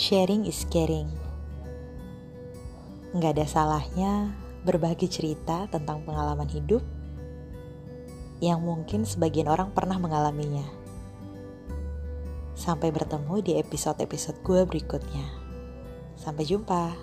Sharing is caring. Nggak ada salahnya berbagi cerita tentang pengalaman hidup yang mungkin sebagian orang pernah mengalaminya. Sampai bertemu di episode-episode gue berikutnya. Sampai jumpa.